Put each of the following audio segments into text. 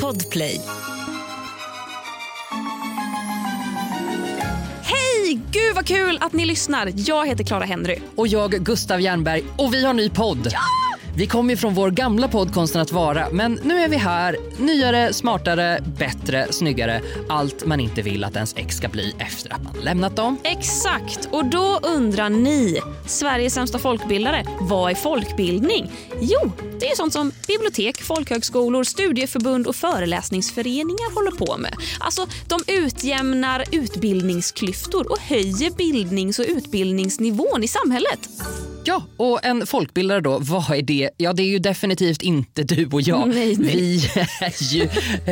Podplay. Hej! Gud vad kul att ni lyssnar. Jag heter Clara Henry. Och jag, Gustav Jernberg. Och vi har ny podd. Vi kom ju från vår gamla podd Konsten att vara, men nu är vi här. Nyare, smartare, bättre, snyggare. Allt man inte vill att ens ex ska bli efter att man lämnat dem. Exakt, och då undrar ni, Sveriges sämsta folkbildare, vad är folkbildning? Jo, det är sånt som bibliotek, folkhögskolor, studieförbund och föreläsningsföreningar håller på med. Alltså, de utjämnar utbildningsklyftor och höjer bildnings och utbildningsnivån i samhället. Ja, och en folkbildare då, vad är det? Ja, det är ju definitivt inte du och jag. Nej, nej. Vi är ju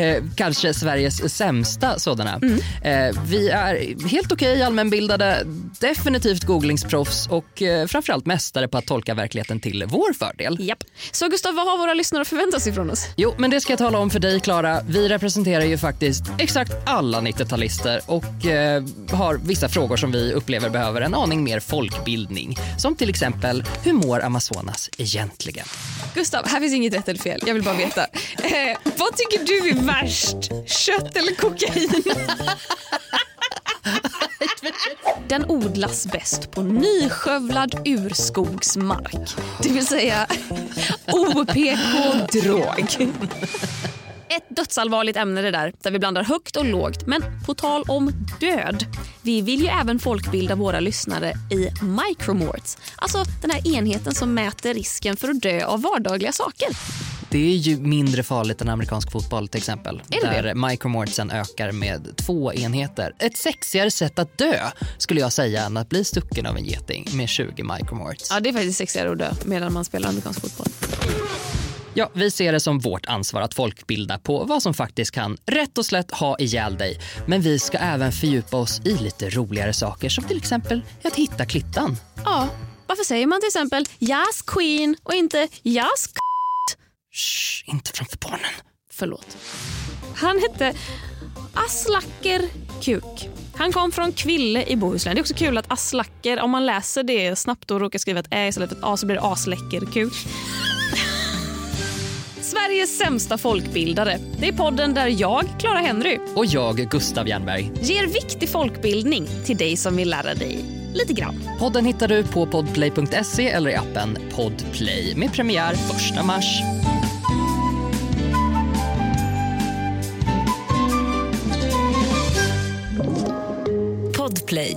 eh, kanske Sveriges sämsta sådana. Mm. Eh, vi är helt okej allmänbildade, definitivt googlingsproffs och eh, framförallt mästare på att tolka verkligheten till vår fördel. Japp. Så Gustav, vad har våra lyssnare att förvänta sig från oss? Jo, men det ska jag tala om för dig, Klara. Vi representerar ju faktiskt exakt alla 90-talister och eh, har vissa frågor som vi upplever behöver en aning mer folkbildning. Som till exempel, hur mår Amazonas egentligen? Gustav, här finns inget rätt eller fel. Jag vill bara veta. Eh, vad tycker du är värst? Kött eller kokain? Den odlas bäst på nyskövlad urskogsmark. Det vill säga OPK-drog. Ett dödsallvarligt ämne det där, där vi blandar högt och lågt. Men på tal om död. Vi vill ju även folkbilda våra lyssnare i micromorts. Alltså den här enheten som mäter risken för att dö av vardagliga saker. Det är ju mindre farligt än amerikansk fotboll till exempel. Är det där micromortsen ökar med två enheter. Ett sexigare sätt att dö skulle jag säga än att bli stucken av en geting med 20 micromorts. Ja, det är faktiskt sexigare att dö medan man spelar amerikansk fotboll. Ja, vi ser det som vårt ansvar att folkbilda på vad som faktiskt kan rätt och slätt ha ihjäl dig. Men vi ska även fördjupa oss i lite roligare saker som till exempel att hitta klittan. Ja, varför säger man till exempel Yes Queen och inte Yes k- Shh, inte framför barnen. Förlåt. Han hette Aslacker Kuk. Han kom från Kville i Bohuslän. Det är också kul att Aslacker, om man läser det snabbt och råkar skriva ett ä istället för ett a så blir det Asläcker Kuk. Sveriges sämsta folkbildare. Det är podden där jag, Clara Henry, Och jag, Gustav Jernberg. ger viktig folkbildning till dig som vill lära dig lite grann. Podden hittar du på podplay.se eller i appen Podplay med premiär 1 mars. Podplay.